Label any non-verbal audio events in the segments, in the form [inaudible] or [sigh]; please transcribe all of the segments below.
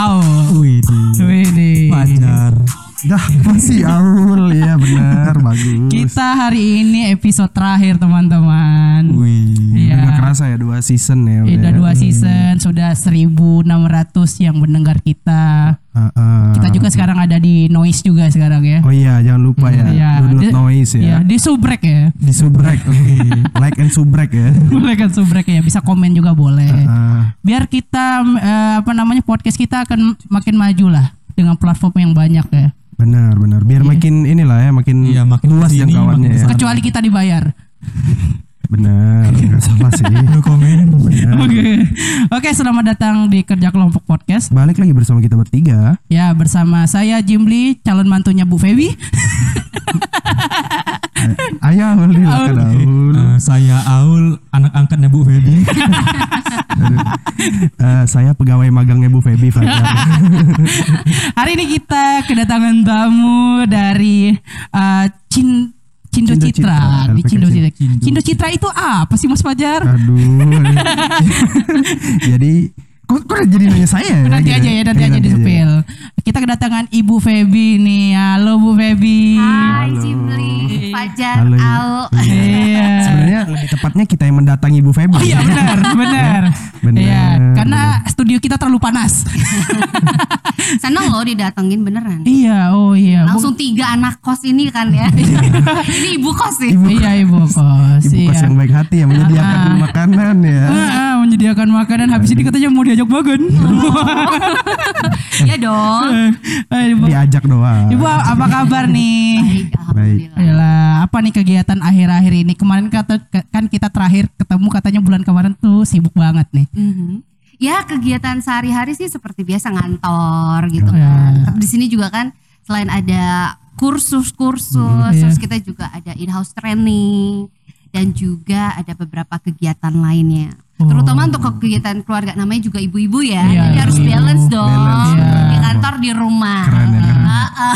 Aul. Wih, Widih. wajar. Dah masih Aul ya benar bagus. Kita hari ini episode terakhir teman-teman. Wih, Iya. udah gak kerasa ya dua season ya. Udah ya. dua season, sudah 1600 yang mendengar kita. Ah, ah. Kita juga sekarang ada di Noise juga sekarang ya. Oh iya, jangan lupa ya. Iya, Download di- noise ya. Iya, di subrek ya. Di subrek. [laughs] like and subrek ya. [laughs] Boleh kan subrek ya, bisa komen juga boleh. Ah, Biar kita eh, apa namanya podcast kita akan makin maju lah dengan platform yang banyak ya. Benar, benar. Biar makin inilah ya, makin, Iya, makin luas jangkauannya ya. Kecuali kita dibayar. Benar, nggak salah sih. [laughs] No. Oke. Oke, selamat datang di Kerja Kelompok Podcast. Balik lagi bersama kita bertiga. Ya, bersama saya Jimli, calon mantunya Bu Febi. [laughs] Ayo Aul silakan Aul. Eh, saya Aul, anak angkatnya Bu Feby. [laughs] Eh, saya pegawai magangnya Bu Feby Fajar. [laughs] Hari ini kita kedatangan tamu dari uh, Cin Cindo, Cindo Citra. Citra, Di Cindo. Citra. Cindo Citra itu apa sih Mas Fajar? Aduh. [laughs] jadi kok, kok jadi nanya saya ya? nanti Gitu? aja ya, nanti Iya, aja di sepil. Kita kedatangan Ibu Febi nih. Halo Bu Febi. Hai Jimli, Fajar, Halo. Al. Iya. Sebenarnya lebih tepatnya kita yang mendatangi Bu Feby. Oh iya benar, benar. Benar. Iya, karena studio kita terlalu panas. [laughs] Seneng loh didatengin beneran. iya, oh iya. Langsung tiga anak kos ini kan ya. [laughs] ini ibu kos sih. Ibu, iya ibu kos. ibu kos iya. yang baik hati yang menyediakan makanan ya. Ah, ah, menyediakan makanan habis ini katanya mau diajak makan. [laughs] ya dong. [laughs] Eh, ibu, Diajak doang. ibu apa kabar nih? Baik, alhamdulillah. Apa nih kegiatan akhir-akhir ini? Kemarin kata kan kita terakhir ketemu katanya bulan kemarin tuh sibuk banget nih. Mhm. Ya kegiatan sehari-hari sih seperti biasa ngantor gitu Ya. kan. Tapi di sini juga kan selain ada kursus-kursus, Iya. terus kita juga ada in-house training dan juga ada beberapa kegiatan lainnya. Terutama untuk kegiatan keluarga namanya juga ibu-ibu ya. Iya, Jadi harus ibu-ibu. balance dong. Balance, iya. Di kantor di rumah. Keren ya, keren.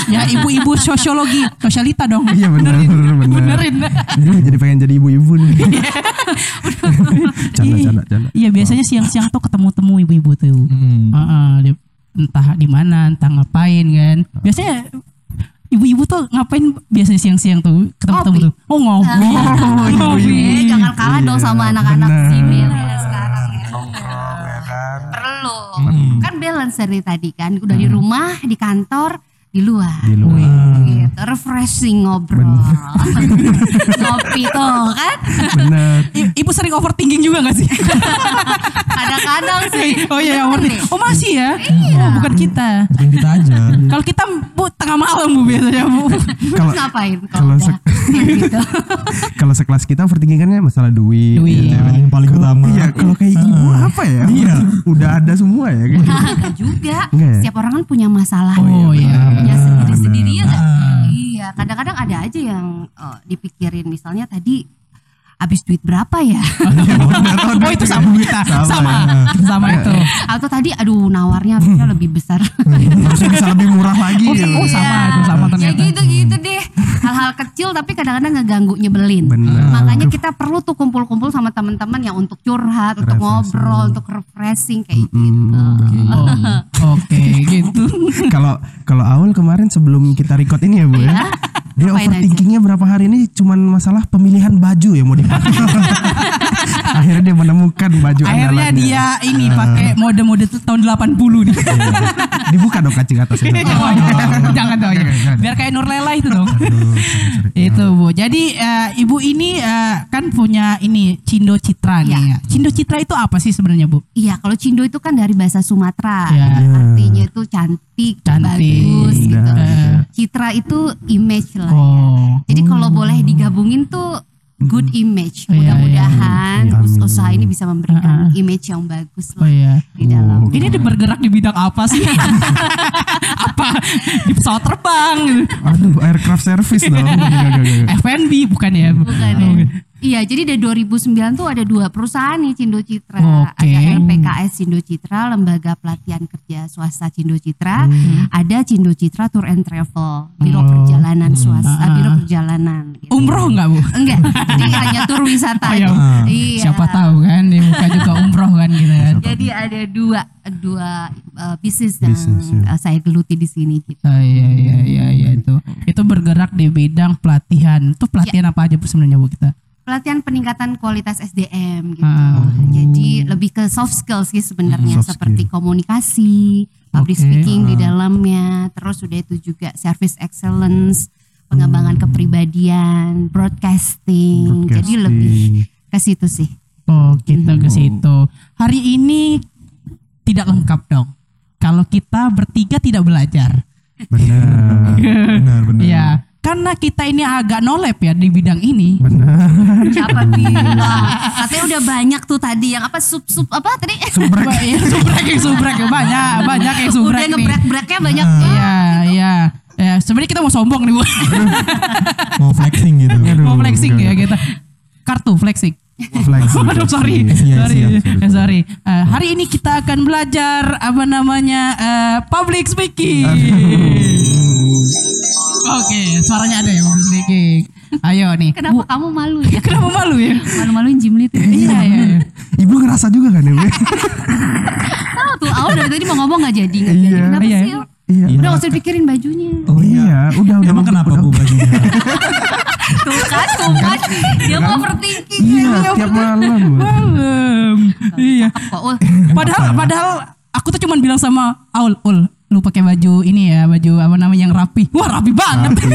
Ya ibu-ibu sosiologi, sosialita dong. Iya benar, benar. Benerin. Jadi, jadi pengen jadi ibu-ibu nih. canda, canda, canda. Iya biasanya siang-siang tuh ketemu-temu ibu-ibu tuh. Hmm. Heeh, di- entah di mana, entah ngapain kan. Biasanya ibu-ibu tuh ngapain biasanya siang-siang tuh ketemu-ketemu tuh? Oh ngopi. [laughs] [laughs] Ngopi, jangan kalah dong sama anak-anak bener. si milenial sekarang ya. ya kan. Perlu. Kan balance dari tadi kan. Udah di rumah, di kantor, di luar. Di luar. Gitu, refreshing ngobrol. [laughs] Ngopi tuh kan. Benar. I- Ibu sering overthinking juga gak sih? [laughs] Kadang-kadang sih. oh iya, overthinking. Oh masih ya? Iya. Oh bukan kita. Mungkin kita aja. Kalau kita bu tengah malam bu biasanya bu. Kalau ngapain kalau kayak gitu. [laughs] kalau sekelas kita overthinkingannya masalah duit. Duit. gitu ya. Yang paling utama. Iya, kalau kayak ibu apa ya? Iya. Udah ada semua ya. kan? Enggak juga. Enggak ya? Setiap orang kan punya masalah. Oh iya. Punya sendiri-sendiri ya. Iya, kadang-kadang ada aja yang eh, dipikirin. Misalnya tadi habis duit berapa ya? [laughs] Oh itu sama kita. Sama. Sama itu. Atau tadi aduh nawarnya harusnya lebih besar. Harusnya bisa lebih murah lagi. Oh, oh, sama itu sama Ya ternyata. gitu-gitu deh. Hal-hal kecil tapi kadang-kadang ngeganggu nyebelin. Makanya kita perlu tuh kumpul-kumpul sama teman-teman yang untuk curhat, untuk ngobrol, untuk refreshing kayak gitu. Oh, Oke gitu. [laughs] Kalau kalau Aul kemarin sebelum kita record ini ya Bu ya. Dia overthinkingnya berapa hari ini cuman masalah pemilihan baju ya mau [laughs] dipakai. Akhirnya dia menemukan baju Akhirnya andalannya. dia ini pakai mode-mode tahun 80 nih. dibuka dong kancing atasnya. [laughs] Oh, jangan dong ya. Biar kayak Nur Lela itu dong. itu Bu. Jadi eh, Ibu ini eh, kan punya ini Cindo Citra nih ya. Cindo Citra itu apa sih sebenarnya Bu? Iya, kalau Cindo itu kan dari bahasa Sumatera. Ya. Artinya itu cantik, Cantik. bagus gitu. Indah. Citra itu image lah. Oh. Jadi kalau boleh digabungin tuh good image. Iya, Mudah-mudahan iya. us- Amin. usaha ini bisa memberikan image yang bagus Oh lah iya. di dalam. Ini dia bergerak di bidang apa sih? [laughs] apa? Di pesawat terbang. Aduh, aircraft service dong. [laughs] F&B bukan ya? Bukan ya. Iya, jadi dari 2009 tuh ada dua perusahaan nih Cindo Citra. Oke. Ada LPKS Cindo Citra, Lembaga Pelatihan Kerja Swasta Cindo Citra. Ada Cindo Citra Tour and Travel, Biro Oh. Perjalanan Swasta, Ah. Biro Perjalanan. gitu. Umroh nggak bu? Enggak, jadi hanya tur wisata. [laughs] Oh, iya. Ah. Iya. Siapa tahu kan, dia buka juga umroh kan gitu kan. Jadi ada dua dua uh, bisnis yang ya. uh, saya geluti di sini gitu. Oh, iya iya iya iya itu. Itu bergerak di bidang pelatihan. Itu pelatihan apa aja bu sebenarnya bu kita? Pelatihan peningkatan kualitas SDM gitu. Ah. Jadi lebih ke soft skills sih sebenarnya Soft seperti komunikasi, public Oke. speaking di dalamnya, terus udah itu juga service excellence, pengembangan kepribadian, broadcasting. Jadi Broadcasting. lebih ke situ sih. Oh kita ke situ. Hari ini tidak lengkap dong. Kalau kita bertiga tidak belajar. Benar. [laughs] Benar benar. Ya, karena kita ini agak nolep ya di bidang ini. Siapa bilang? Katanya udah banyak tuh tadi yang apa sup-sup apa tadi? Subrek. [laughs] Iya, subrek, yang subrek banyak, banyak yang subrek udah nih. ngebrek-breknya banyak. Iya, iya. Ya, sebenarnya kita mau sombong nih, Bu. Mau flexing gitu. [laughs] Aduh, mau flexing enggak. ya kita. Kartu flexing. Flexing. [laughs] Aduh, sorry, Iya, sorry. Eh, sorry. Eh, hari ini kita akan belajar apa namanya eh, public speaking. Oke, suaranya ada ya public speaking. Ayo nih. Kenapa Bu, kamu malu ya? [laughs] kenapa malu ya? Malu-maluin Jimli tuh. Iya, iya. iya. Ibu ngerasa juga kan ya? Tahu tuh, awal dari tadi mau ngomong gak jadi, nggak jadi. Iya. Kenapa Iya. sih? Iya. Udah gak usah dipikirin bajunya. Oh Iya, udah udah. Emang kenapa bu bajunya? Tuh kan, tuh kan. Dia mau overthinking. Iya, tiap malam. Malam. Iya. Padahal padahal aku tuh cuman bilang sama Aul, Ul, lu pakai baju ini ya, baju apa namanya yang rapi. Wah, rapi banget. Rapi.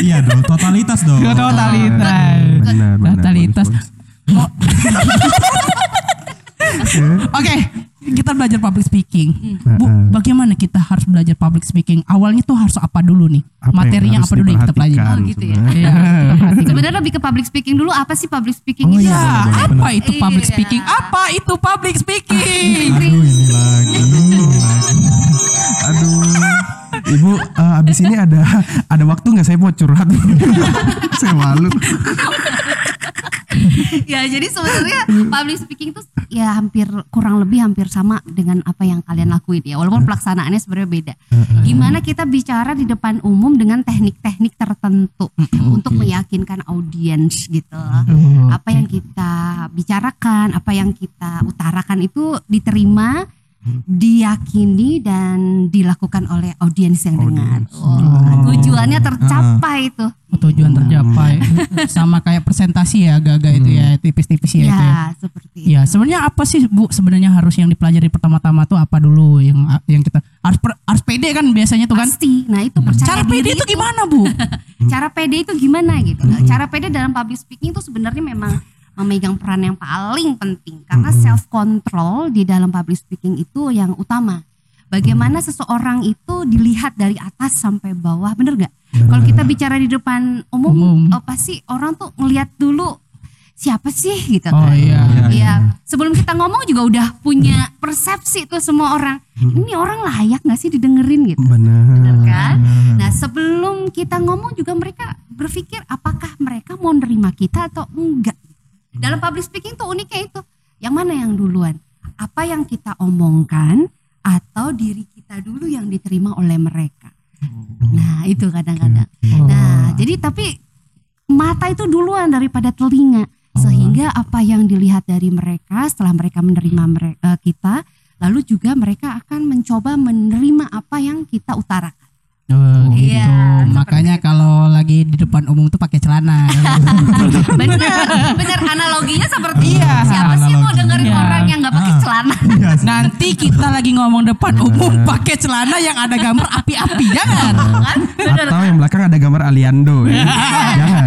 Iya dong, totalitas dong. [laughs] Totalitas. Benar, benar. Totalitas. bagus. [laughs] Kita belajar public speaking. Bu, Heeh. bagaimana kita harus belajar public speaking? Awalnya tuh harus apa dulu nih? Apa yang Materinya apa dulu yang kita pelajari? Oh, gitu ya. Iya, perhatikan. Sebenarnya lebih ke public speaking dulu. Apa sih public speaking Oh, itu? Ya, apa itu public Iya. speaking? Apa itu public speaking? Aduh ini lagi, ini lagi. Aduh. Ibu eh, abis ini ada ada waktu nggak saya mau curhat? [laughs] saya malu. [laughs] ya jadi sebenarnya public speaking itu ya hampir kurang lebih hampir sama dengan apa yang kalian lakuin ya. Walaupun pelaksanaannya sebenarnya beda. Gimana kita bicara di depan umum dengan teknik-teknik tertentu untuk meyakinkan audiens gitu. Apa yang kita bicarakan apa yang kita utarakan itu diterima diyakini dan dilakukan oleh audiens yang dengar. Wah, tujuannya tercapai tuh tujuan tercapai. Sama kayak presentasi ya agak-agak itu ya tipis-tipis ya, itu ya. ya seperti itu. Ya sebenarnya apa sih bu sebenarnya harus yang dipelajari pertama-tama tuh apa dulu yang yang kita harus per- harus pede kan biasanya tuh kan? Pasti. Nah itu percaya cara pede itu gimana bu? [laughs] cara pede itu gimana gitu. Nah, cara pede dalam public speaking itu sebenarnya memang memegang peran yang paling penting karena self control di dalam public speaking itu yang utama bagaimana seseorang itu dilihat dari atas sampai bawah bener nggak kalau kita bicara di depan umum, Umum. oh, pasti orang tuh ngelihat dulu siapa sih gitu Oh kan iya. Iya, sebelum kita ngomong juga udah punya persepsi tuh semua orang. Ini orang layak nggak sih didengerin gitu? Benar. Bener kan? Nah sebelum kita ngomong juga mereka berpikir apakah mereka mau nerima kita atau enggak. Dalam public speaking tuh uniknya itu, yang mana yang duluan? Apa yang kita omongkan atau diri kita dulu yang diterima oleh mereka? Nah itu kadang-kadang. Nah jadi tapi mata itu duluan daripada telinga sehingga apa yang dilihat dari mereka setelah mereka menerima mereka kita lalu juga mereka akan mencoba menerima apa yang kita utarakan. Oh, gitu. Iya, Makanya kalau lagi di depan umum tuh pakai celana. [laughs] bener bener analoginya seperti Iya, siapa sih mau analoginya. dengerin Iya. orang yang nggak pakai Ah. celana [laughs] Nanti kita lagi ngomong depan umum pakai celana yang ada gambar api-api, jangan. kan bener Atau yang belakang ada gambar Aliando ya. [laughs] Jangan.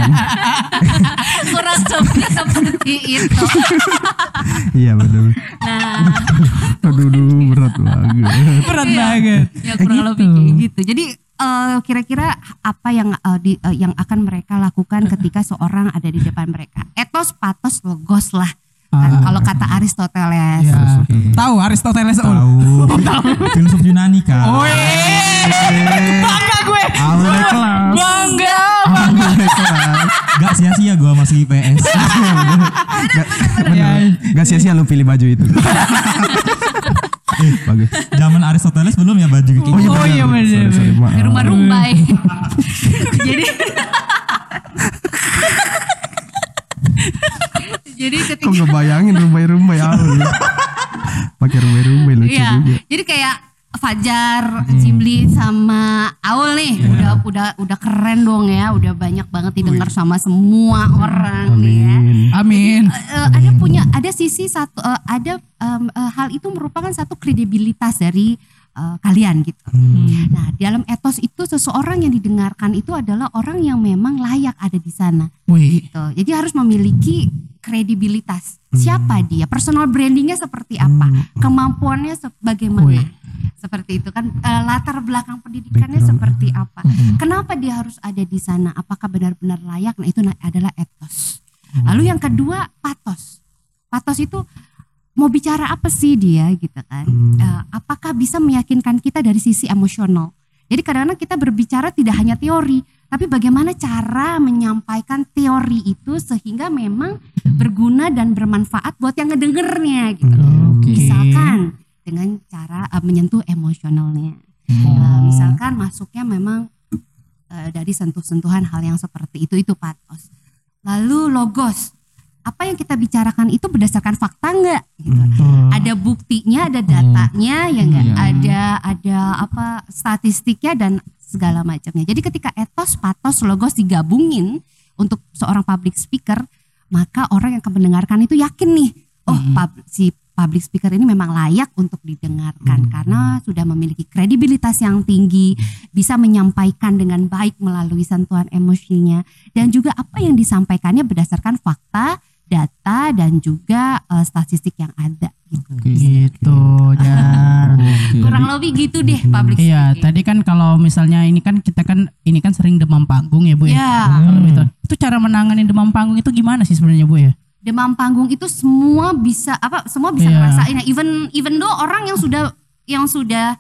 kurang lebih seperti itu Iya betul. nah Aduh, aduh, berat banget. Berat banget. ya kurang gitu. lebih kayak gitu jadi eh, kira-kira apa yang eh, di, eh, yang akan mereka lakukan ketika seorang ada di depan mereka etos patos logos lah Kan Ah. kalau kata Aristoteles Ya. Tahu Aristoteles? Tahu. Filsuf Yunani kan. Oh, bangga gue. Kelas. Bangga, bangga. Gak sia-sia gue masih IPS. Gak, bener. Gak sia-sia lu pilih baju itu. [laughs] Eh, Bagus. Zaman Aristoteles belum ya baju kayak gitu. Oh, iya, maaf. Di rumah rumbai. [laughs] Jadi Jadi Kok ketika ngebayangin rumbai-rumbai awal ya. [laughs] Pakai rumbai-rumbai lucu Iya, juga. jadi kayak Fajar, Cimli sama Aul nih udah udah udah keren dong ya, udah banyak banget didengar sama semua orang nih ya. Amin. Amin. Eh, ada punya ada sisi satu eh, ada em, eh, hal itu merupakan satu kredibilitas dari eh, kalian gitu. Nah, dalam etos itu seseorang yang didengarkan itu adalah orang yang memang layak ada di sana. Wih. Gitu. Jadi harus memiliki kredibilitas. Siapa dia? Personal brandingnya seperti apa? Kemampuannya se- bagaimana? Wih. Seperti itu kan Eh, latar belakang pendidikannya Background. seperti apa? Kenapa dia harus ada di sana? Apakah benar-benar layak? Nah, itu adalah etos. Lalu yang kedua, patos. Patos itu mau bicara apa sih dia gitu kan? Eh, apakah bisa meyakinkan kita dari sisi emosional? Jadi kadang-kadang kita berbicara tidak hanya teori, tapi bagaimana cara menyampaikan teori itu sehingga memang berguna dan bermanfaat buat yang ngedengernya gitu. Oke. Misalkan dengan cara eh, menyentuh emosionalnya. Eh, misalkan masuknya memang eh, dari sentuh-sentuhan hal yang seperti itu itu patos. Lalu logos. Apa yang kita bicarakan itu berdasarkan fakta enggak gitu. Ada buktinya, ada datanya ya enggak? Ada ada apa statistiknya dan segala macamnya. Jadi ketika etos, patos, logos digabungin untuk seorang public speaker, maka orang yang akan mendengarkan itu yakin nih, oh pub- si public speaker ini memang layak untuk didengarkan karena sudah memiliki kredibilitas yang tinggi, bisa menyampaikan dengan baik melalui sentuhan emosinya dan juga apa yang disampaikannya berdasarkan fakta, data dan juga eh, statistik yang ada gitu. Gitu, [laughs] Jar. Kurang lebih gitu deh public Iya, speaking. tadi kan kalau misalnya ini kan kita kan ini kan sering demam panggung ya, Bu ya. Ya, Kalau itu, itu cara menangani demam panggung itu gimana sih sebenarnya, Bu ya? Demam panggung itu semua bisa apa semua bisa Iya. ngerasain ya. Even even though orang yang sudah yang sudah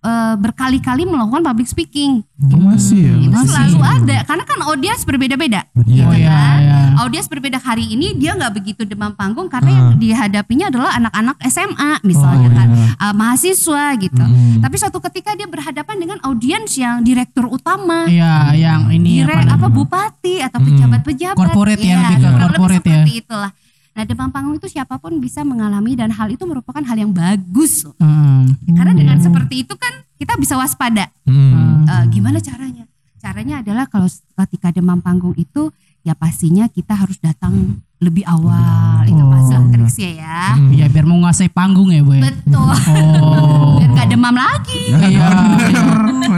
eh, berkali-kali melakukan public speaking. Oh, masih ya. itu Masih. selalu ada karena kan audiens berbeda-beda gitu Oh, iya, kan? iya. audiens berbeda hari ini dia nggak begitu demam panggung karena yang dihadapinya adalah anak-anak SMA misalnya Oh, kan? uh, mahasiswa gitu. Tapi suatu ketika dia berhadapan dengan audiens yang direktur utama. Iya, yang ini direk apa apa bupati atau pejabat-pejabat. Corporate ya, Iya, lebih ke corporate ya. seperti itulah nah demam panggung itu siapa pun bisa mengalami dan hal itu merupakan hal yang bagus loh. Hmm. karena dengan seperti itu kan kita bisa waspada. Eh, gimana caranya? Caranya adalah kalau ketika demam panggung itu ya pastinya kita harus datang lebih awal itu pasti lah triksnya ya Iya, biar menguasai panggung ya, Bu ya. betul Oh. biar gak demam lagi Iya. iya.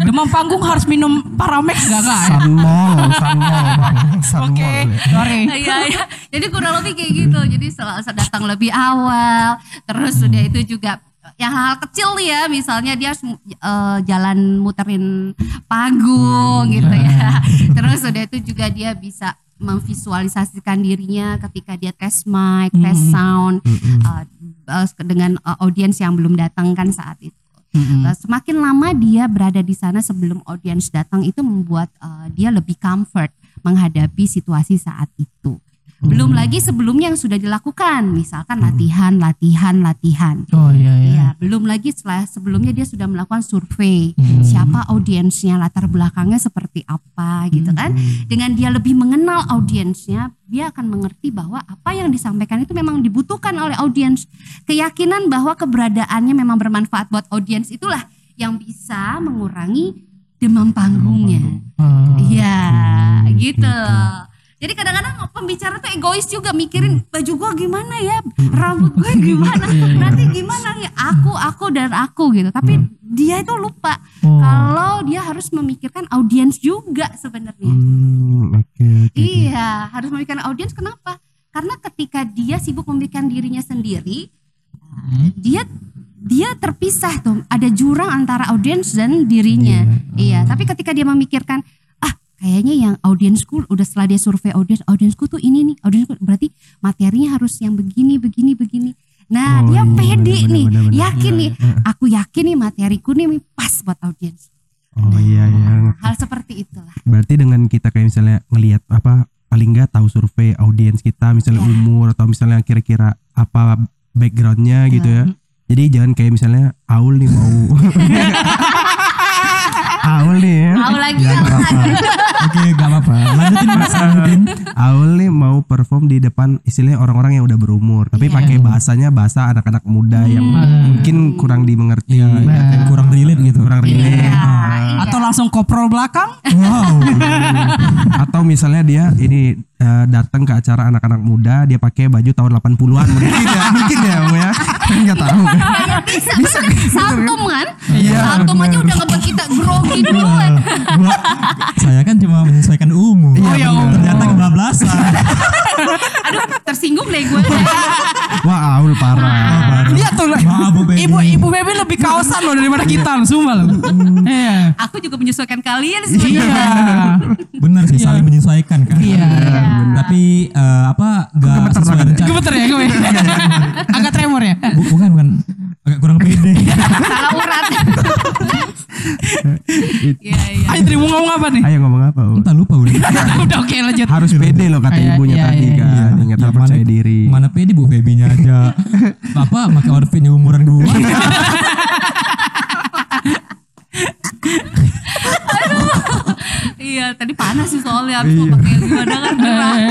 Demam panggung harus minum Paramex ya? Sunmol, sunmol, bang. Sunmol. Oke, sorry. Iya, iya. Jadi kurang lebih kayak gitu. Jadi selalu datang lebih awal. Terus sudah itu juga yang hal kecil nih ya, misalnya dia eh, jalan muterin panggung gitu ya. Terus sudah itu juga dia bisa memvisualisasikan dirinya ketika dia tes mic, tes sound eh, eh, dengan eh, audiens yang belum datang kan saat itu. Mm-mm. Uh, Semakin lama dia berada di sana sebelum audiens datang itu membuat uh, dia lebih comfort menghadapi situasi saat itu. Belum lagi sebelumnya yang sudah dilakukan, misalkan latihan, latihan, latihan. Oh iya iya. Ya, belum lagi setelah sebelumnya dia sudah melakukan survei siapa audiensnya, latar belakangnya seperti apa gitu kan. Dengan dia lebih mengenal audiensnya, dia akan mengerti bahwa apa yang disampaikan itu memang dibutuhkan oleh audiens. Keyakinan bahwa keberadaannya memang bermanfaat buat audiens itulah yang bisa mengurangi demam panggungnya. Oh. Iya, gitu. Jadi kadang-kadang pembicara tuh egois juga mikirin baju gua gimana ya, rambut gue [laughs] gimana, nanti gimana ya aku, aku dan aku gitu. Tapi dia itu lupa Oh. kalau dia harus memikirkan audiens juga sebenarnya. Hmm, oke, oke. Iya, harus memikirkan audiens kenapa? Karena ketika dia sibuk memikirkan dirinya sendiri, dia dia terpisah tuh, ada jurang antara audiens dan dirinya. Iya, tapi ketika dia memikirkan kayaknya yang audiensku udah setelah dia survei audiens, audiensku tuh ini nih, audiensku berarti materinya harus yang begini begini begini. Nah, Oh, dia iya, pede benar, nih, benar, benar. yakin nih, aku yakin nih materiku nih pas buat audiens. Oh iya iya. Hal seperti itulah. Berarti dengan kita kayak misalnya ngelihat apa paling nggak tahu survei audiens kita misalnya Ya. umur atau misalnya kira-kira apa backgroundnya gitu ya jadi jangan kayak misalnya Aul nih mau [laughs] Aul nih ya Tahu lagi Ya, ya. nggak apa-apa. Oke, gak apa-apa. Lanjutin Mas, lanjutin. Aul nih mau perform di depan istilahnya orang-orang yang udah berumur tapi Iya. pakai bahasanya bahasa anak-anak muda yang mungkin kurang dimengerti Iya, ya, kurang relate gitu. kurang relate Iya. Atau langsung koprol belakang? Wow. atau misalnya dia ini eh, datang ke acara anak-anak muda dia pakai baju tahun 80-an mungkin ya mungkin ya Bu ya kan nggak tahu Kayak bisa, bisa Saltum kan? Iya, Saltum aja udah ngebuat kita grogi duluan. Gua, saya kan cuma menyesuaikan umur. Oh, iya, umur. Ternyata kebablasan. [laughs] Aduh, tersinggung deh gue. wah Aul parah Lihat tuh. Maaf, Bu Baby. Ibu ibu baby lebih kaosan loh daripada kita loh, sumpah loh. Iya. Aku juga menyesuaikan kalian sebenarnya. Iya. Benar sih, saling menyesuaikan kan. Iya. Tapi eh, apa gak sesuai rencana. Gemeter ya gue. Ngomong apa nih? ayo ngomong apa? Entah lupa udah. [laughs] Udah oke lanjut. harus pede loh kata Iya, ibunya iya, tadi iya, kan ingat Ya, percaya diri Mana pede Bu Febinya aja. Bapak pakai outfitnya umuran gua. Iya, tadi panas sih soalnya harus mau pakai gimana kan gerah. [laughs]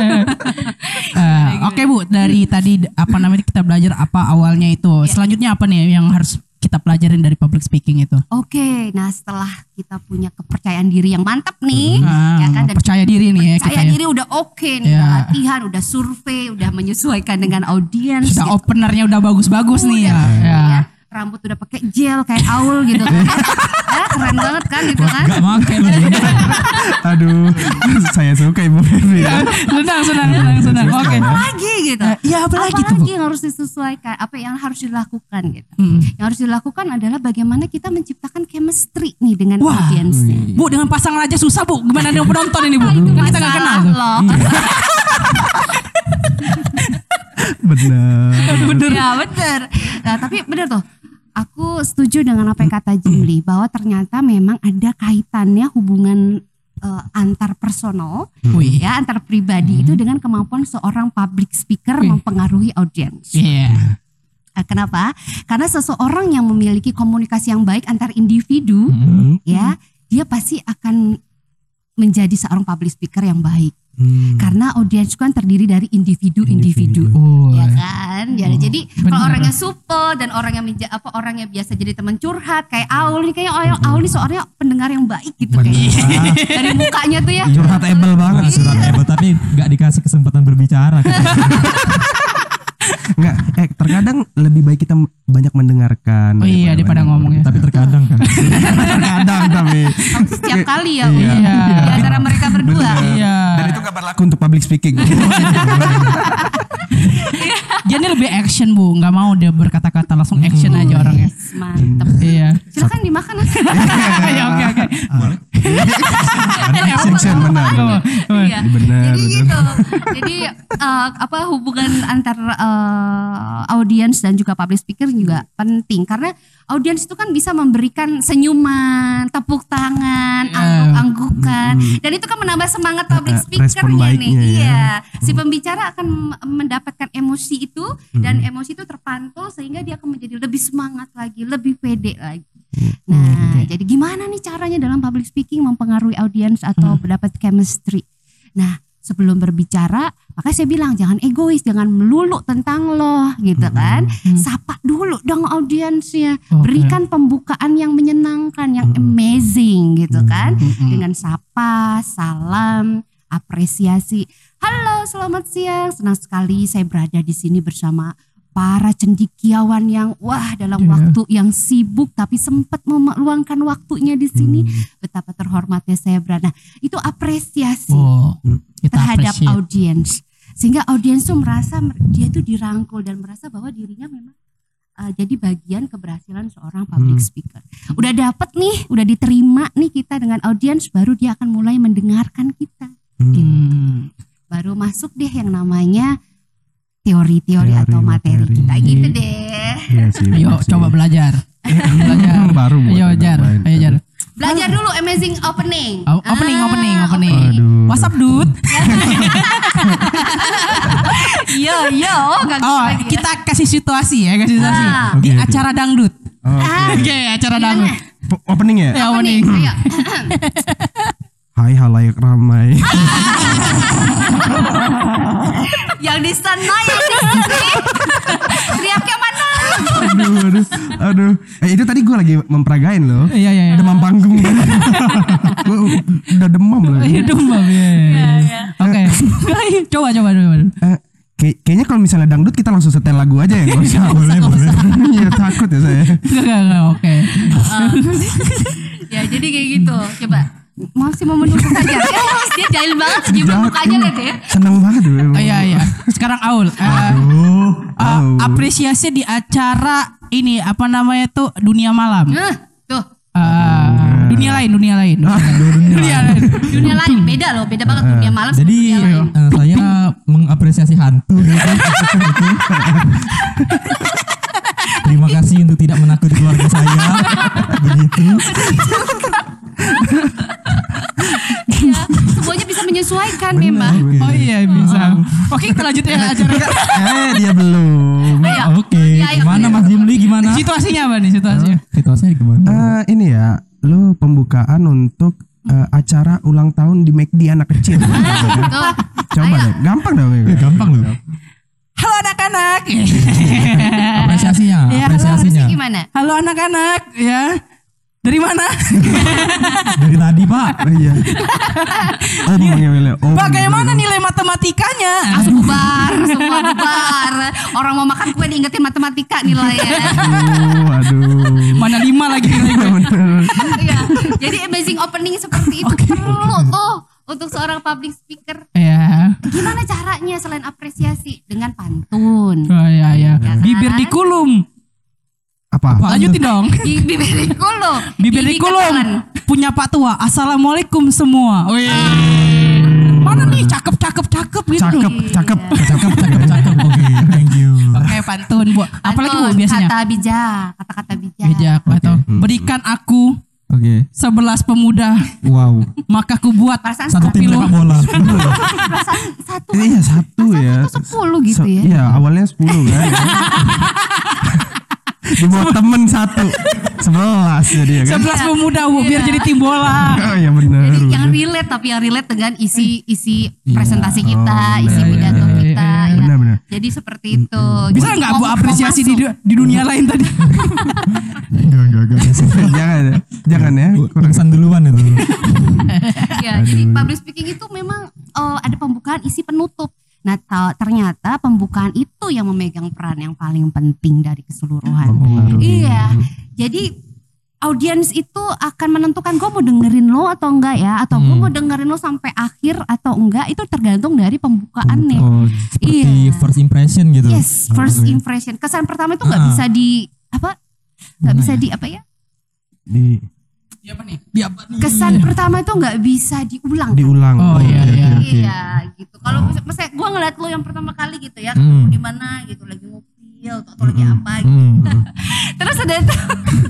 Eh, Oke Bu, dari tadi apa namanya kita belajar apa awalnya itu. Selanjutnya apa nih yang harus kita pelajarin dari public speaking itu? Oke, nah setelah kita punya kepercayaan diri yang mantap nih, Ah, ya kan dan percaya diri nih ya percaya ya. diri udah oke nih, Ya. udah latihan, udah survei, udah menyesuaikan dengan audiens. Sudah gitu. openernya udah bagus-bagus nih ya. Ya. ya. Rambut udah pakai gel kayak Aul gitu kan. [laughs] ya, keren banget kan gitu kan. Gak make lu. aduh saya suka ibu Febi ya. Senang, senang, senang. Oke. Apa lagi gitu? Eh, iya, apa lagi tuh, Bu? yang harus disesuaikan? Apa yang harus dilakukan gitu? Hmm. Yang harus dilakukan adalah bagaimana kita menciptakan chemistry nih dengan Wah. audiensnya. Bu dengan pasangan aja susah Bu. Gimana dengan penonton ini Bu? Kan kita nggak kenal loh. [laughs] bener Bener. Ya bener. Nah, tapi bener tuh. Aku setuju dengan apa yang kata Jimli bahwa ternyata memang ada kaitannya hubungan eh, antar personal Wih. ya antar pribadi itu dengan kemampuan seorang public speaker Wih. mempengaruhi audiens. Iya. Eh, Kenapa? Karena seseorang yang memiliki komunikasi yang baik antar individu Hmm. ya, dia pasti akan menjadi seorang public speaker yang baik. Hmm. Karena audiens kan terdiri dari individu-individu. Oh. Ya kan? Ya, jadi bener. kalau orangnya supel dan orang yang menja- apa orang yang biasa jadi teman curhat kayak Aul nih kayak Aul, Aul nih soalnya pendengar yang baik gitu kayaknya. Dari mukanya tuh ya. curhatable banget Surat hebat tapi gak dikasih kesempatan berbicara. [laughs] eh terkadang lebih baik kita banyak mendengarkan Oh iya daripada ngomong ya. tapi terkadang kan. [laughs] terkadang tapi setiap kali ya. Iya. Iya. Di antara mereka berdua. Iya. dan itu gak berlaku untuk public speaking [laughs] Dia ini lebih action Bu, nggak mau dia berkata-kata langsung action aja orangnya. Mantep. Iya. Silakan dimakan. [laughs] Ya oke oke. Action benar Iya. Benar, Jadi benar. gitu. Jadi eh, apa hubungan antar eh, audiens dan juga public speaker juga penting karena audiens itu kan bisa memberikan senyuman, tepuk tangan, Iya. angguk-anggukan dan itu kan menambah semangat public Eh, respon speakernya nih. ya. Iya. Si pembicara akan mendapatkan emosi itu dan emosi itu terpantul sehingga dia akan menjadi lebih semangat lagi, lebih pede lagi. Nah, jadi gimana nih caranya dalam public speaking mempengaruhi audiens atau mendapat chemistry? Nah, sebelum berbicara, makanya saya bilang jangan egois, jangan melulu tentang lo, gitu kan? Sapa dulu dong audiensnya, berikan pembukaan yang menyenangkan, yang amazing, gitu kan? Dengan sapa, salam, apresiasi. Halo, selamat siang. Senang sekali saya berada di sini bersama para cendikiawan yang wah dalam Iya. waktu yang sibuk tapi sempat meluangkan waktunya di sini. Betapa terhormatnya saya berada. Nah, itu apresiasi Oh, kita terhadap appreciate. audiens. Sehingga audiens tuh merasa mer- dia tuh dirangkul dan merasa bahwa dirinya memang uh, jadi bagian keberhasilan seorang public speaker. Udah dapet nih, udah diterima nih kita dengan audiens, baru dia akan mulai mendengarkan kita. Hmm. Baru masuk deh yang namanya teori-teori Teori, atau materi materi. kita gitu deh. Iya sih, Ayo sih. coba belajar. belajar. Baru buat Ayo jar, ayo jar. Belajar dulu amazing opening. O- opening, Ah, opening, opening. Aduh. WhatsApp dude. [laughs] oh gak gitu Oh, lagi ya. kita kasih situasi ya, kasih situasi. Ah. Di oke. acara dangdut. Ah, Oke, acara dangdut. Po- Opening ya? Ya, nih? opening. Ayo. Hai halayak ramai. [laughs] yang di sana yang di sini teriaknya mana aduh, aduh, aduh. Eh, itu tadi gue lagi memperagain loh. Iya, iya, iya. Demam panggung. [laughs] Gue udah demam loh. Iya, demam ya. Oke. [laughs] Coba, coba, coba. Eh, kayak- kayaknya kalau misalnya dangdut kita langsung setel lagu aja ya. Nggak usah. boleh boleh. Iya takut ya saya. Enggak, enggak, oke. [laughs] ya jadi kayak gitu coba masih mau menunggu saja [laughs] dia jahil banget Jahat. mukanya lihat ya Seneng banget gue. Oh, Iya, iya. Sekarang Aul. eh, Oh, eh, Aul. apresiasi di acara ini apa namanya tuh dunia malam. nah tuh Eh, dunia lain, dunia lain. [laughs] Dunia lain. dunia lain beda loh beda banget dunia malam sama jadi dunia lain eh, saya mengapresiasi hantu gitu. Terima kasih untuk tidak menakuti keluarga saya. [laughs] Begitu. Menyesuaikan memang Oh iya bisa. Oke kita lanjut ya acara. [laughs] Eh dia belum. Ayo. Oke, Ya, ayo. gimana Mas Jimli gimana? Situasinya apa nih situasinya? Situasinya gimana? Eh, ini ya, lu pembukaan untuk eh, acara ulang tahun di McD anak kecil. [laughs] Coba ayo deh, gampang dong. ya. Gampang loh. Halo anak-anak. [laughs] Apresiasinya, Ya, apresiasinya. gimana Halo anak-anak ya. Dari mana? [laughs] Dari tadi Pak. Oh, [laughs] iya. Oh, Willy. Oh, Bagaimana nilai matematikanya? langsung bubar semua bubar orang mau makan kue diingetin matematika nilainya Aduh, aduh. Mana lima lagi [laughs] nilai gue. Iya. Jadi amazing opening seperti itu perlu tuh untuk seorang public speaker. Ya. Gimana caranya selain apresiasi dengan pantun? Oh iya iya. Ya kan? Bibir dikulum. Apa? Lanjutin dong. [laughs] Di bibir dikulu. Bibir Gigi dikulum. ketelan. Punya Pak Tua. Assalamualaikum semua. Wih. Mana nih cakep cakep cakep gitu. Cakep, cakep. Cakep, cakep, cakep. Oke, thank you. Oke pantun bu. Apalagi bu biasanya. Kata bijak, kata-kata bijak. Bijak atau berikan aku Oke. sebelas pemuda Wow. maka ku buat Perasaan Satu tim sepak bola. satu. Iya satu ya. Satu sepuluh gitu ya. Iya awalnya 10 kan. [laughs] Dibuat temen satu. Sebelas jadi ya kan. sebelas pemuda bu biar jadi tim bola. Oh iya benar. Jadi yang benar. relate tapi yang relate dengan isi isi presentasi kita, isi benar. pidato Iya, kita. iya, ya. Benar benar. Jadi seperti itu. Bisa Jadi nggak bu apresiasi di, di dunia lain tadi? Enggak, enggak, enggak. [laughs] jangan ya. Jangan ya. Kurang duluan itu. [laughs] ya, jadi public speaking itu memang eh, ada pembukaan isi penutup. Nah, ta- ternyata pembukaan itu yang memegang peran yang paling penting dari keseluruhan. mempengaruhi. Iya. Jadi audiens itu akan menentukan gue mau dengerin lo atau enggak ya atau gue mau dengerin lo sampai akhir atau enggak itu tergantung dari pembukaannya. Oh, seperti Iya. first impression gitu. Yes, first impression. Kesan pertama itu nggak Ah. bisa di apa? Nggak bisa di apa ya? Di Iya apa nih? Kesan pertama itu nggak bisa diulang. kan? diulang. Oh, iya, iya. oke. Iya gitu. Kalau mis- misalnya gue ngeliat lo yang pertama kali gitu ya, Hmm. ketemu di mana gitu lagi ngupil atau, atau lagi apa gitu. Hmm. [laughs] Terus ada tuh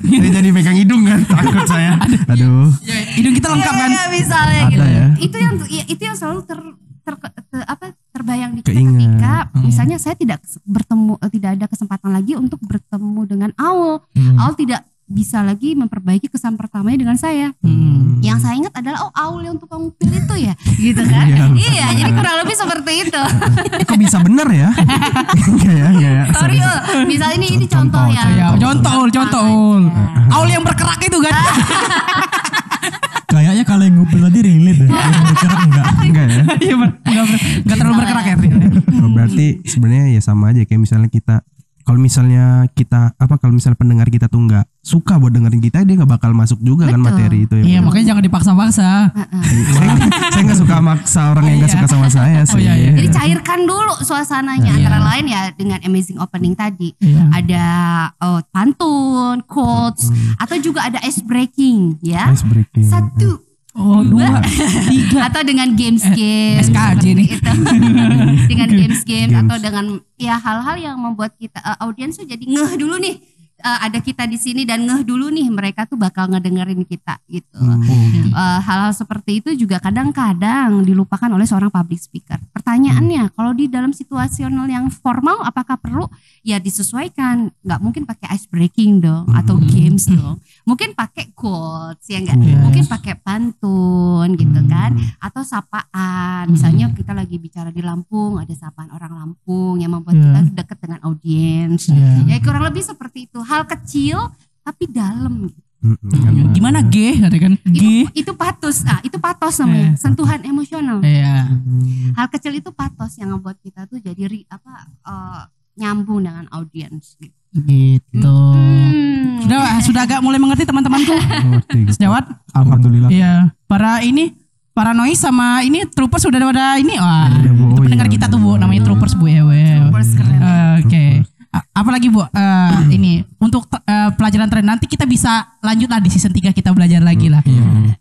Saya [laughs] jadi megang hidung kan takut saya. [laughs] Aduh. Ya, hidung kita lengkap kan? Iya, misalnya Ada gitu. ya. Itu yang ya, itu yang selalu ter, ter- ter- apa terbayang di kita ketika Hmm. misalnya saya tidak bertemu eh, tidak ada kesempatan lagi untuk bertemu dengan Aul. Hmm. Aul tidak bisa lagi memperbaiki kesan pertamanya dengan saya. Hmm. Yang saya ingat adalah oh Aul yang tukang upil itu ya, [laughs] gitu kan? Iya. iya, jadi kurang lebih seperti itu. Eh, kok bisa bener ya? Enggak ya, enggak ya. Sorry, Ul. misalnya ini ini contoh, ya. Ya, contoh, ul, contoh. ul. Aul yang berkerak itu kan? [laughs] Kayaknya kalau yang ngupil tadi relate deh. Yang bergerak enggak. Enggak ya. [laughs] Iya, Ber. Enggak, enggak terlalu berkerak ya. Oh, berarti sebenarnya ya sama aja kayak misalnya kita kalau misalnya kita apa kalau misalnya pendengar kita tuh nggak suka buat dengerin kita dia nggak bakal masuk juga kan Betul. materi itu ya. Iya, makanya jangan dipaksa-paksa. saya, saya nggak suka maksa orang yang nggak Iya. suka sama saya sih. Oh, iya, iya. Jadi cairkan dulu suasananya antara lain ya dengan amazing opening tadi. Iya. Ada oh, pantun, quotes atau juga ada ice breaking ya. Ice breaking. Satu Oh, dua, tiga. [laughs] atau dengan games-games SKJ nih. itu. [laughs] dengan games-games atau dengan ya hal-hal yang membuat kita eh, audiens tuh jadi ngeh dulu nih eh, ada kita di sini dan ngeh dulu nih mereka tuh bakal ngedengerin kita gitu. Gitu. Eh, hal-hal seperti itu juga kadang-kadang dilupakan oleh seorang public speaker. Pertanyaannya, kalau di dalam situasional yang formal, apakah perlu? Ya disesuaikan. Nggak mungkin pakai ice breaking dong, atau games dong. Mungkin pakai quotes ya enggak? Yes. Mungkin pakai pantun gitu kan, atau sapaan. Misalnya kita lagi bicara di Lampung, ada sapaan orang Lampung yang membuat Yeah. kita dekat dengan audiens. Iya. Ya kurang lebih seperti itu. Hal kecil tapi dalam. Mm-mm. Gimana G? Ada kan G? Itu itu patos, ah itu patos namanya, sentuhan emosional. Iya. Hal kecil itu patos yang membuat kita tuh jadi ri- apa eh, nyambung dengan audiens. gitu. Gitu. Hmm. Sudah sudah agak mulai mengerti teman-temanku. Gitu. Sejawat? Alhamdulillah. Iya. Para ini para noise sama ini troopers sudah pada ini. Wah. Iya, Bu. Oh, pendengar iya, kita benar. tuh Bu, namanya troopers Bu ya. Well. Troopers keren. Oke. A- Apalagi Bu, eh, ini untuk eh, pelajaran tren nanti kita bisa lanjut lah di season 3 kita belajar lagi lah.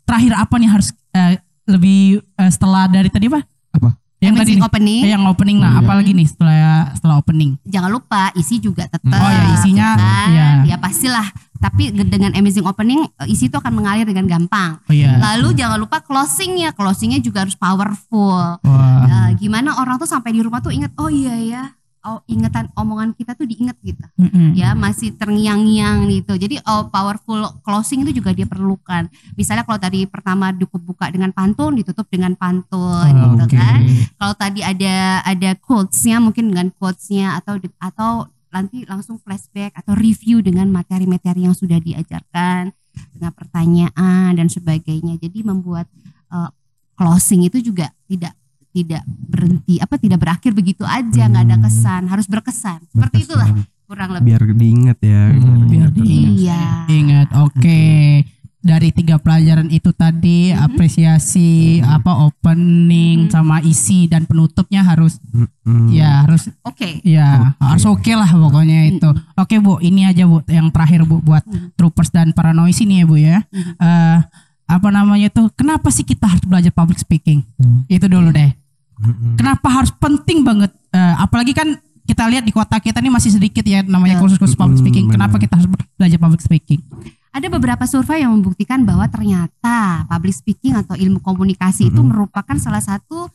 Terakhir apa nih harus eh, lebih eh, setelah dari tadi apa? Apa? Yang tadi nih. opening. Eh, yang opening nah, apalagi nih setelah setelah opening. Jangan lupa isi juga tetap. Oh ya, isinya, kan? iya. Ya pastilah. Tapi dengan amazing opening isi itu akan mengalir dengan gampang. Oh iya. Lalu jangan lupa closingnya, closingnya juga harus powerful. Wah. Eh, gimana orang tuh sampai di rumah tuh inget, oh iya ya, oh ingetan omongan kita tuh diinget gitu. Mm-mm. ya masih terngiang-ngiang gitu. Jadi oh, powerful closing itu juga dia perlukan. Misalnya kalau tadi pertama dibuka dengan pantun, ditutup dengan pantun Oh, gitu oke. kan. Kalau tadi ada ada quotes-nya mungkin dengan quotes-nya atau atau nanti langsung flashback atau review dengan materi-materi yang sudah diajarkan dengan pertanyaan dan sebagainya. Jadi membuat eh, closing itu juga tidak tidak berhenti apa tidak berakhir begitu aja nggak ada Hmm. kesan harus berkesan seperti Berkesan. itulah kurang lebih Biar diingat ya. Hmm, biar Ingat. diingat. Iya. Ingat, oke. Dari tiga pelajaran itu tadi Mhm. apresiasi apa opening Mhm. sama isi dan penutupnya harus Mm-mm. ya harus Oke. ya harus oke lah pokoknya itu. Oke Bu, ini aja Bu yang terakhir Bu buat Mhm. troopers dan paranoid ini ya Bu ya. Mhm. Eh, apa namanya tuh? Kenapa sih kita harus belajar public speaking? Hmm. Itu dulu deh. Mm-mm. Kenapa harus penting banget? Eh, apalagi kan kita lihat di kota kita ini masih sedikit ya namanya Ya. kursus-kursus public speaking. Kenapa benar. kita harus belajar public speaking? Ada beberapa survei yang membuktikan bahwa ternyata public speaking atau ilmu komunikasi itu Mhm. merupakan salah satu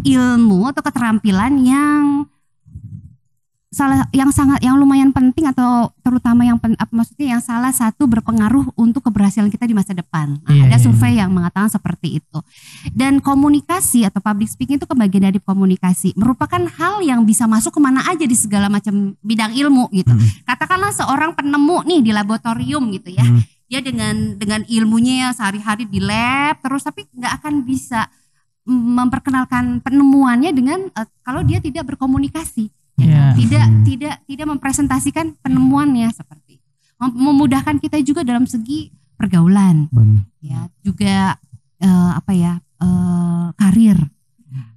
ilmu atau keterampilan yang salah yang sangat yang lumayan penting atau terutama yang pen- apa maksudnya yang salah satu berpengaruh untuk keberhasilan kita di masa depan. Nah, Iya, ada iya. survei yang mengatakan seperti itu. Dan komunikasi atau public speaking itu kebagian dari komunikasi merupakan hal yang bisa masuk ke mana aja di segala macam bidang ilmu gitu. Mhm. Katakanlah seorang penemu nih di laboratorium gitu ya. Mhm. Dia dengan dengan ilmunya ya sehari-hari di lab terus tapi nggak akan bisa mm, memperkenalkan penemuannya dengan eh, kalau dia tidak berkomunikasi. Ya Iya. kan? Tidak Hmm. tidak tidak mempresentasikan penemuannya seperti itu. Memudahkan kita juga dalam segi pergaulan Benar. ya juga eh, apa ya eh, karir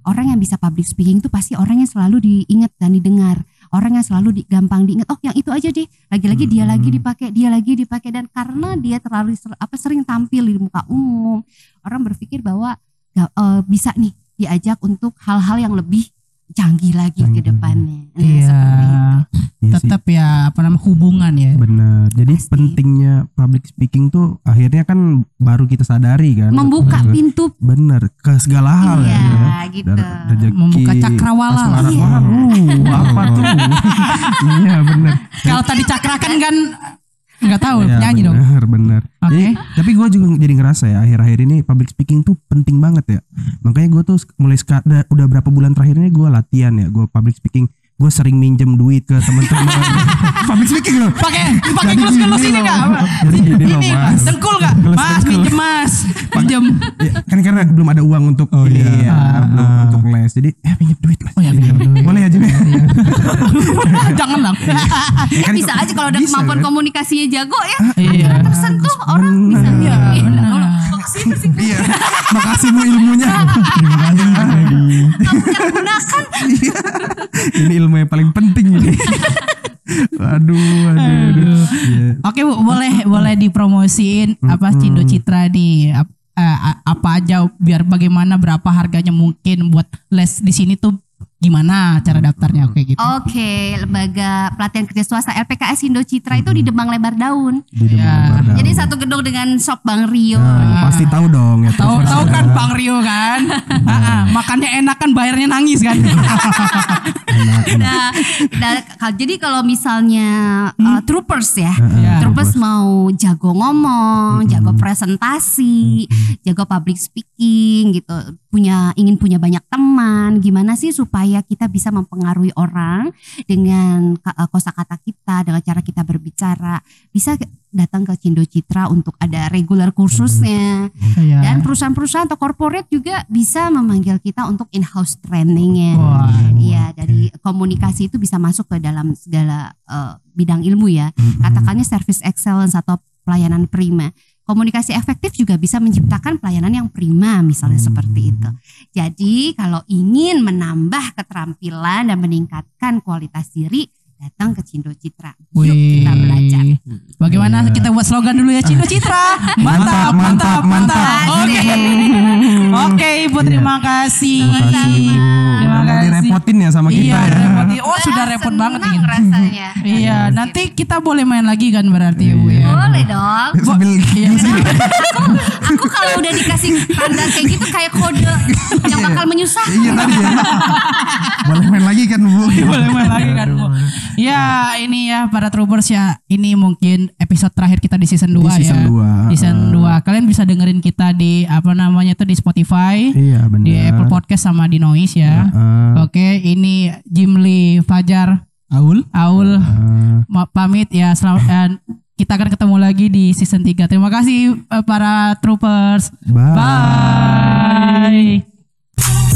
orang yang bisa public speaking itu pasti orang yang selalu diingat dan didengar orang yang selalu di, gampang diingat oh yang itu aja deh lagi-lagi dia Hmm. lagi dipakai dia lagi dipakai dan karena dia terlalu ser- apa sering tampil di muka umum orang berpikir bahwa ya, eh, bisa nih diajak untuk hal-hal yang lebih canggih lagi ke Canggih. depannya Nah, Iya. seperti itu. Iya sih. Tetap ya apa namanya hubungan ya. Benar. Jadi Pasti. pentingnya public speaking tuh akhirnya kan baru kita sadari kan. membuka Benar. pintu Benar ke segala hal iya ya. gitu Dari rezeki, Membuka cakrawala. Iya. Waduh, apa tuh? [laughs] iya benar. Kalau tadi cakrakan kan nggak tahu Iya, nyanyi dong. benar, benar. Oke. Jadi, tapi gue juga jadi ngerasa ya akhir-akhir ini public speaking tuh penting banget ya. Makanya gue tuh mulai udah berapa bulan terakhir ini gue latihan ya. Gue public speaking. Gue sering minjem duit ke teman-teman. [laughs] public speaking loh. Pakai pakai gelus gini ini nggak? Jadi gini loh, Ini Mas. dengkul nggak? Gelus Mas pinjem mas pinjem. Ya, kan karena belum ada uang untuk Oh, ini iya. ya, Ah. belum untuk les. Jadi eh pinjam duit mas. Oh ya pinjem duit. Boleh aja nih. [laughs] Jangan dong. Ya bisa aja kalau ada kemampuan kan? komunikasinya jago ya. Iya. Akhirnya tersentuh orang bisa. Iya, Iya, makasih, [laughs] makasih. Iya. Makasih bu ilmunya. [laughs] Terima kasih. Gunakan. ini ilmu yang paling penting ini. [laughs] Waduh, aduh, aduh. Iya. Oke bu, boleh boleh dipromosiin apa. Cindo Citra nih ap- eh, apa aja biar bagaimana berapa harganya mungkin buat les di sini tuh gimana cara daftarnya oke gitu. Oke, lembaga pelatihan kerja swasta LPKS Indo Citra itu di Demang Lebar Daun. Di Ya. Lebar Jadi satu gedung dengan shop Bang Rio. Nah, pasti tahu dong ya. Tahu tahu kan [laughs] Bang Rio kan? Ah, ah, makannya enak kan bayarnya nangis kan. Enak, enak. Nah, nah, jadi kalau misalnya uh, troopers ya, Ya. troopers mau jago ngomong, jago presentasi, jago public speaking gitu, punya ingin punya banyak teman, gimana sih supaya kita bisa mempengaruhi orang dengan uh, kosakata kita, dengan cara kita berbicara, bisa datang ke Cindo Citra untuk ada regular kursusnya. Iya. Dan perusahaan-perusahaan atau corporate juga bisa memanggil kita untuk in-house trainingnya. Iya, dari komunikasi itu bisa masuk ke dalam segala eh, bidang ilmu ya. Katakannya service excellence atau pelayanan prima. Komunikasi efektif juga bisa menciptakan pelayanan yang prima, misalnya seperti itu. Jadi, kalau ingin menambah keterampilan dan meningkatkan kualitas diri, datang ke Cindo Citra. Yuk Wih. kita belajar. Bagaimana kita buat slogan dulu ya Cino Citra. [laughs] Mantap, mantap, mantap. Oke. Ibu terima kasih. Terima Terima kasih. kasih. Direpotin ya sama kita Iya, ya. repotin. [laughs] Oh, sudah repot banget ini. rasanya. [laughs] Iya, nanti kita boleh main lagi kan berarti Ibu ya. Boleh dong. Sambil Iya. Aku kalau udah dikasih tanda kayak gitu kayak kode [laughs] yang bakal menyusahkan. Iya tadi ya. Boleh main lagi kan Bu? boleh main lagi kan Bu. Ya ini ya para troopers ya ini mungkin episode terakhir kita di season 2 Di season ya. dua. Season 2. Kalian bisa dengerin kita di apa namanya tuh di Spotify, Iya benar. di Apple Podcast sama di Noise ya. Heeh. Oke, ini Jimli Fajar Aul. Aul ma- pamit ya selamat dan kita akan ketemu lagi di season 3. Terima kasih eh, para troopers. Bye. Bye.